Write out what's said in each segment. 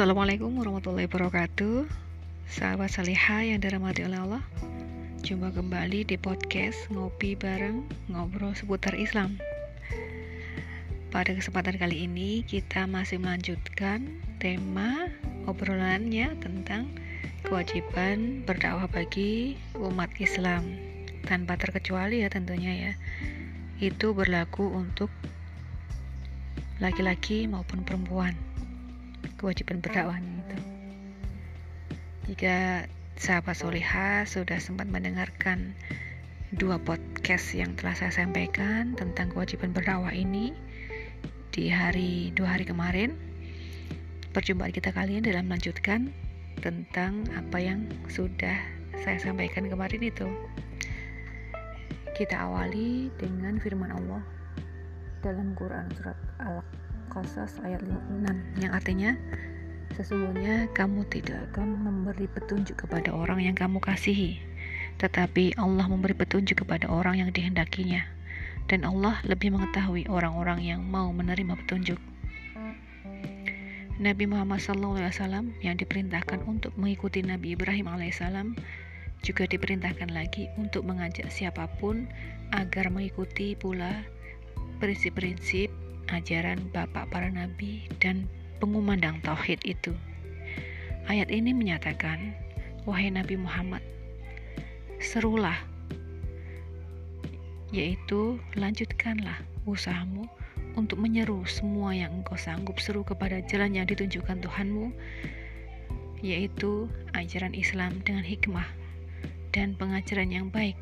Assalamualaikum warahmatullahi wabarakatuh. Sahabat Saliha yang dirahmati oleh Allah Jumpa kembali di podcast Ngopi Bareng Ngobrol Seputar Islam. Pada kesempatan kali ini kita masih melanjutkan tema obrolannya tentang kewajiban berdakwah bagi umat Islam. Tanpa terkecuali ya tentunya ya Itu berlaku untuk laki-laki maupun perempuan kewajiban berdakwah itu. Jika sahabat soliha sudah sempat mendengarkan dua podcast yang telah saya sampaikan tentang kewajiban berdakwah ini di hari dua hari kemarin, perjumpaan kita kali ini dalam melanjutkan tentang apa yang sudah saya sampaikan kemarin itu. Kita awali dengan firman Allah dalam Quran surat Al-Qasas ayat 56 yang artinya sesungguhnya kamu tidak akan memberi petunjuk kepada orang yang kamu kasihi tetapi Allah memberi petunjuk kepada orang yang dihendakinya dan Allah lebih mengetahui orang-orang yang mau menerima petunjuk. Nabi Muhammad SAW yang diperintahkan untuk mengikuti Nabi Ibrahim alaihissalam juga diperintahkan lagi untuk mengajak siapa pun agar mengikuti pula prinsip-prinsip ajaran bapak para nabi dan pengumandang tauhid itu. Ayat ini menyatakan, wahai Nabi Muhammad, serulah yaitu lanjutkanlah usahamu untuk menyeru semua yang engkau sanggup seru kepada jalan yang ditunjukkan Tuhanmu yaitu ajaran Islam dengan hikmah dan pengajaran yang baik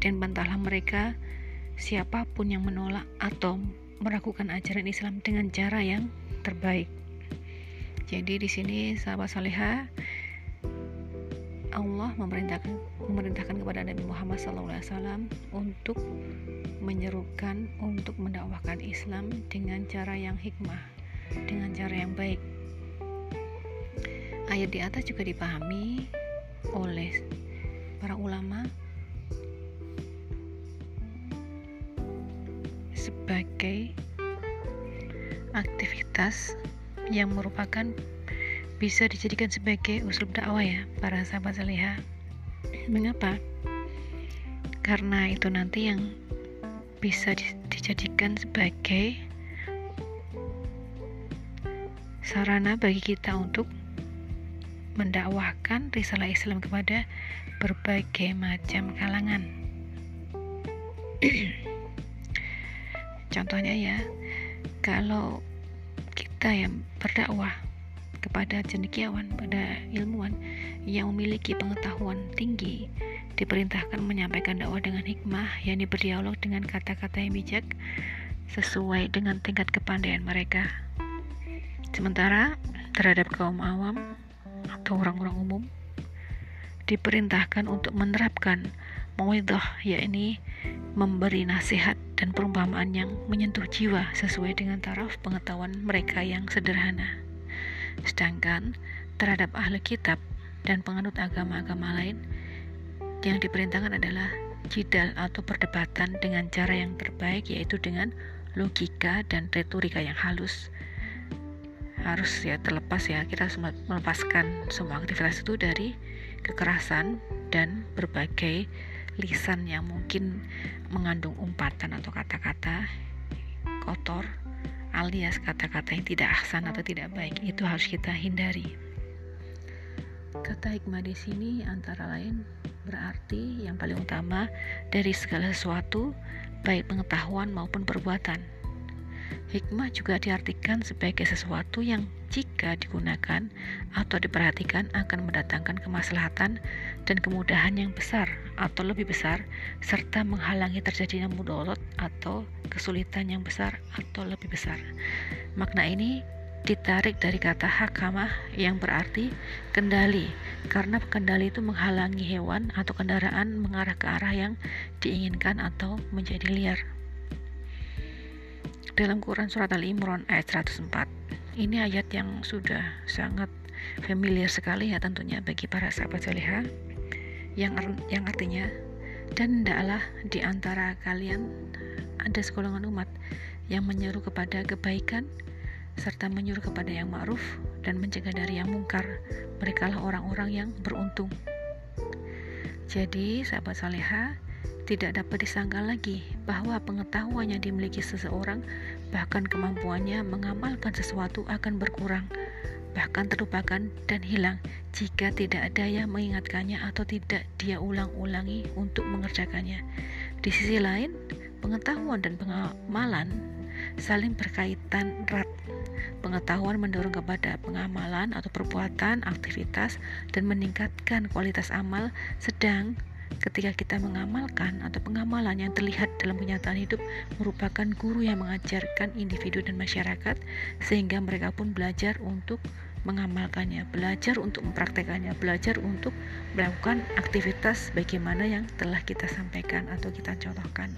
dan bantahlah mereka siapa pun yang menolak atau meragukan ajaran Islam dengan cara yang terbaik. Jadi di sini sahabat saleha Allah memerintahkan memerintahkan kepada Nabi Muhammad SAW untuk menyerukan untuk mendakwahkan Islam dengan cara yang hikmah, dengan cara yang baik. Ayat di atas juga dipahami oleh para ulama sebagai aktivitas yang merupakan bisa dijadikan sebagai usul dakwah ya para sahabat salihah mengapa? Karena itu nanti yang bisa dijadikan sebagai sarana bagi kita untuk mendakwahkan risalah Islam kepada berbagai macam kalangan Contohnya ya, kalau kita yang berdakwah kepada cendekiawan, pada ilmuwan yang memiliki pengetahuan tinggi, diperintahkan menyampaikan dakwah dengan hikmah, yang berdialog dengan kata-kata yang bijak sesuai dengan tingkat kepandaian mereka. Sementara terhadap kaum awam atau orang-orang umum diperintahkan untuk menerapkan mawidah yakni memberi nasihat dan perumpamaan yang menyentuh jiwa sesuai dengan taraf pengetahuan mereka yang sederhana. Sedangkan terhadap ahli kitab dan penganut agama-agama lain yang diperintahkan adalah jidal atau perdebatan dengan cara yang terbaik yaitu dengan logika dan retorika yang halus harus ya terlepas ya kita melepaskan semua aktivitas itu dari kekerasan dan berbagai lisan yang mungkin mengandung umpatan atau kata-kata kotor alias kata-kata yang tidak ahsan atau tidak baik itu harus kita hindari. Kata hikmah di sini antara lain berarti yang paling utama dari segala sesuatu baik pengetahuan maupun perbuatan Hikmah juga diartikan sebagai sesuatu yang jika digunakan atau diperhatikan akan mendatangkan kemaslahatan dan kemudahan yang besar atau lebih besar serta menghalangi terjadinya mudorot atau kesulitan yang besar atau lebih besar. Makna ini ditarik dari kata hakamah yang berarti kendali karena kendali itu menghalangi hewan atau kendaraan mengarah ke arah yang diinginkan atau menjadi liar dalam Quran surat Al-Imran ayat 104. Ini ayat yang sudah sangat familiar sekali ya tentunya bagi para sahabat salihah yang yang artinya dan hendaklah di antara kalian ada segolongan umat yang menyeru kepada kebaikan serta menyuruh kepada yang ma'ruf dan mencegah dari yang mungkar. Merekalah orang-orang yang beruntung. Jadi, sahabat saleha, tidak dapat disangka lagi bahwa pengetahuan yang dimiliki seseorang, bahkan kemampuannya mengamalkan sesuatu akan berkurang, bahkan terlupakan dan hilang jika tidak ada yang mengingatkannya atau tidak dia ulang-ulangi untuk mengerjakannya. Di sisi lain, pengetahuan dan pengamalan saling berkaitan erat. Pengetahuan mendorong kepada pengamalan atau perbuatan, aktivitas, dan meningkatkan kualitas amal, sedang ketika kita mengamalkan atau pengamalan yang terlihat dalam kenyataan hidup merupakan guru yang mengajarkan individu dan masyarakat sehingga mereka pun belajar untuk mengamalkannya, belajar untuk mempraktekannya, belajar untuk melakukan aktivitas bagaimana yang telah kita sampaikan atau kita contohkan.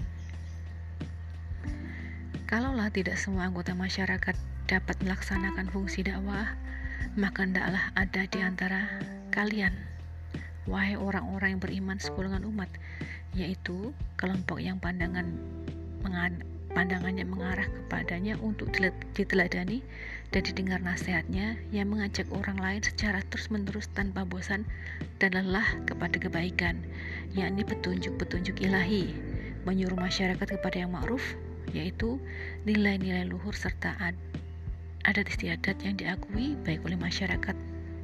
Kalaulah tidak semua anggota masyarakat dapat melaksanakan fungsi dakwah, maka hendaklah ada di antara kalian Wahai orang-orang yang beriman segolongan umat, yaitu kelompok yang pandangan pandangannya mengarah kepadanya untuk diteladani dan didengar nasihatnya yang mengajak orang lain secara terus-menerus tanpa bosan dan lelah kepada kebaikan, yakni petunjuk-petunjuk ilahi, menyuruh masyarakat kepada yang ma'ruf, yaitu nilai-nilai luhur serta adat istiadat yang diakui baik oleh masyarakat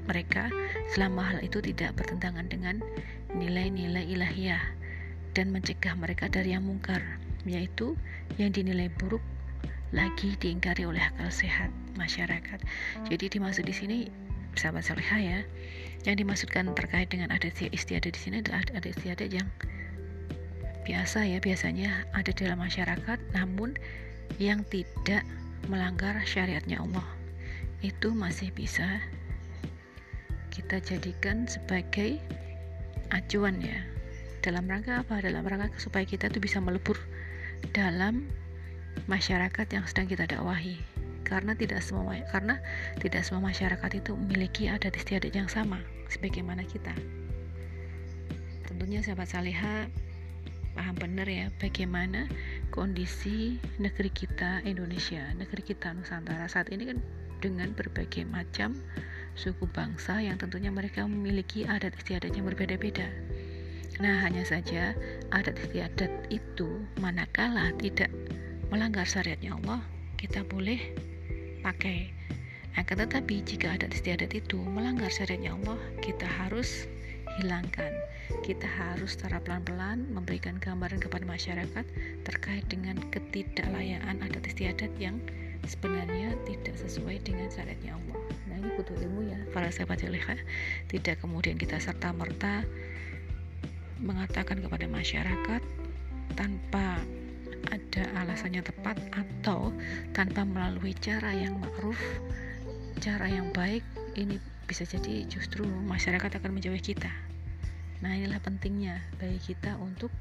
mereka selama hal itu tidak bertentangan dengan nilai-nilai ilahiyah dan mencegah mereka dari yang mungkar, yaitu yang dinilai buruk lagi diingkari oleh akal sehat masyarakat. Jadi dimaksud di sini sahabat salihah ya, yang dimaksudkan terkait dengan adat istiadat di sini adalah adat istiadat yang biasa ya, biasanya ada dalam masyarakat, namun yang tidak melanggar syariatnya Allah itu masih bisa kita jadikan sebagai acuan ya. Dalam rangka apa? Dalam rangka supaya kita tuh bisa melebur dalam masyarakat yang sedang kita dakwahi. Karena tidak semua karena tidak semua masyarakat itu memiliki adat istiadat yang sama sebagaimana kita. Tentunya sahabat saleha paham benar ya bagaimana kondisi negeri kita Indonesia negeri kita Nusantara saat ini kan dengan berbagai macam suku bangsa yang tentunya mereka memiliki adat istiadat yang berbeda-beda. Nah, hanya saja adat istiadat itu manakala tidak melanggar syariatnya Allah, kita boleh pakai. Akan tetapi jika adat istiadat itu melanggar syariatnya Allah, kita harus hilangkan. Kita harus secara pelan-pelan memberikan gambaran kepada masyarakat terkait dengan ketidaklayaan adat istiadat yang sebenarnya tidak sesuai dengan syariatnya Allah ini butuh ilmu ya. Para sahabat Zulekha tidak kemudian kita serta merta mengatakan kepada masyarakat tanpa ada alasannya tepat atau tanpa melalui cara yang ma'ruf cara yang baik ini bisa jadi justru masyarakat akan menjauhi kita. Nah inilah pentingnya bagi kita untuk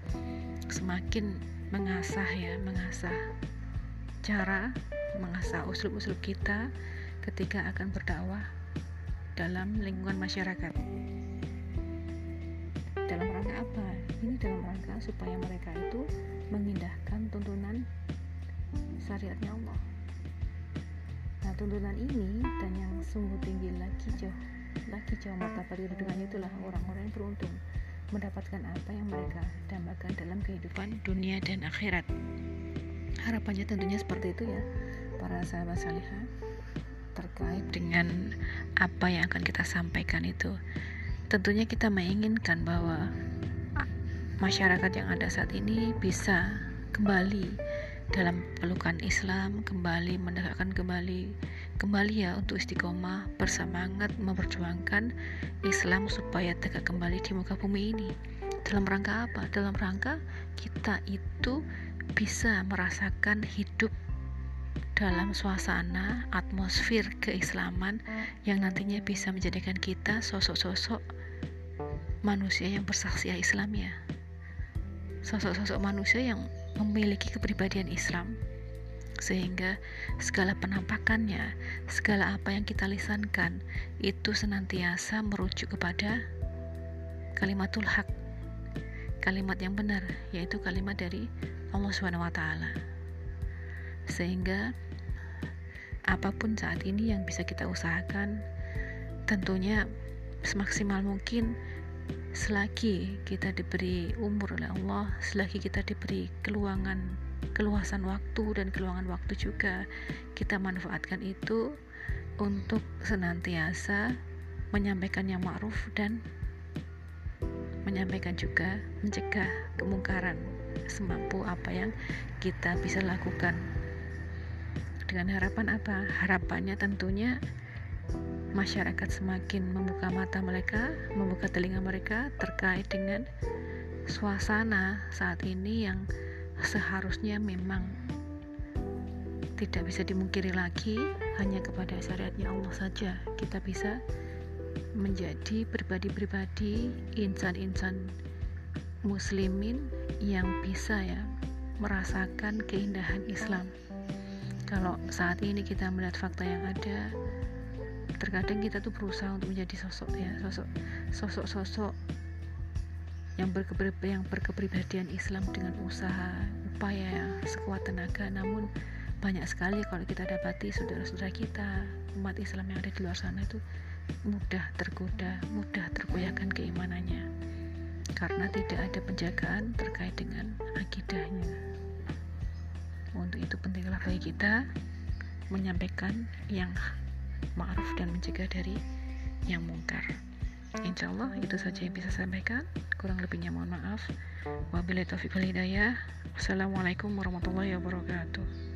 semakin mengasah ya mengasah cara mengasah usul-usul kita ketika akan berdakwah dalam lingkungan masyarakat. Dalam rangka apa? Ini dalam rangka supaya mereka itu mengindahkan tuntunan syariatnya Allah. Nah, tuntunan ini dan yang sungguh tinggi lagi jauh lagi jauh martabat kedudukannya itulah orang-orang yang beruntung mendapatkan apa yang mereka dambakan dalam kehidupan dunia dan akhirat. Harapannya tentunya seperti itu ya, para sahabat salihah terkait dengan apa yang akan kita sampaikan itu. Tentunya kita menginginkan bahwa masyarakat yang ada saat ini bisa kembali dalam pelukan Islam, kembali menegakkan kembali kembali ya untuk istiqomah bersemangat memperjuangkan Islam supaya tegak kembali di muka bumi ini. Dalam rangka apa? Dalam rangka kita itu bisa merasakan hidup dalam suasana atmosfer keislaman yang nantinya bisa menjadikan kita sosok-sosok manusia yang bersaksi Islam ya. Sosok-sosok manusia yang memiliki kepribadian Islam. Sehingga segala penampakannya segala apa yang kita lisankan itu senantiasa merujuk kepada kalimatul hak kalimat yang benar yaitu kalimat dari Allah Subhanahu sehingga apa pun saat ini yang bisa kita usahakan tentunya semaksimal mungkin selagi kita diberi umur oleh Allah selagi kita diberi keluangan keluasan waktu dan keluangan waktu juga kita manfaatkan itu untuk senantiasa menyampaikan yang ma'ruf dan menyampaikan juga mencegah kemungkaran semampu apa yang kita bisa lakukan dengan harapan apa? harapannya tentunya masyarakat semakin membuka mata mereka membuka telinga mereka terkait dengan suasana saat ini yang seharusnya memang tidak bisa dimungkiri lagi hanya kepada syariatnya Allah saja kita bisa menjadi pribadi-pribadi insan-insan muslimin yang bisa ya merasakan keindahan Islam. Kalau saat ini kita melihat fakta yang ada, terkadang kita tuh berusaha untuk menjadi sosok ya, sosok sosok-sosok yang berkeprib yang berkepribadian Islam dengan usaha, upaya ya, sekuat tenaga. Namun banyak sekali kalau kita dapati saudara-saudara kita umat Islam yang ada di luar sana itu mudah tergoda, mudah tergoyahkan keimanannya karena tidak ada penjagaan terkait dengan akidahnya. Untuk itu pentinglah bagi kita menyampaikan yang ma'ruf dan mencegah dari yang mungkar. Insya Allah itu saja yang bisa saya sampaikan. Kurang lebihnya mohon maaf. Wabillahi taufiq wal hidayah. Wassalamualaikum warahmatullahi wabarakatuh.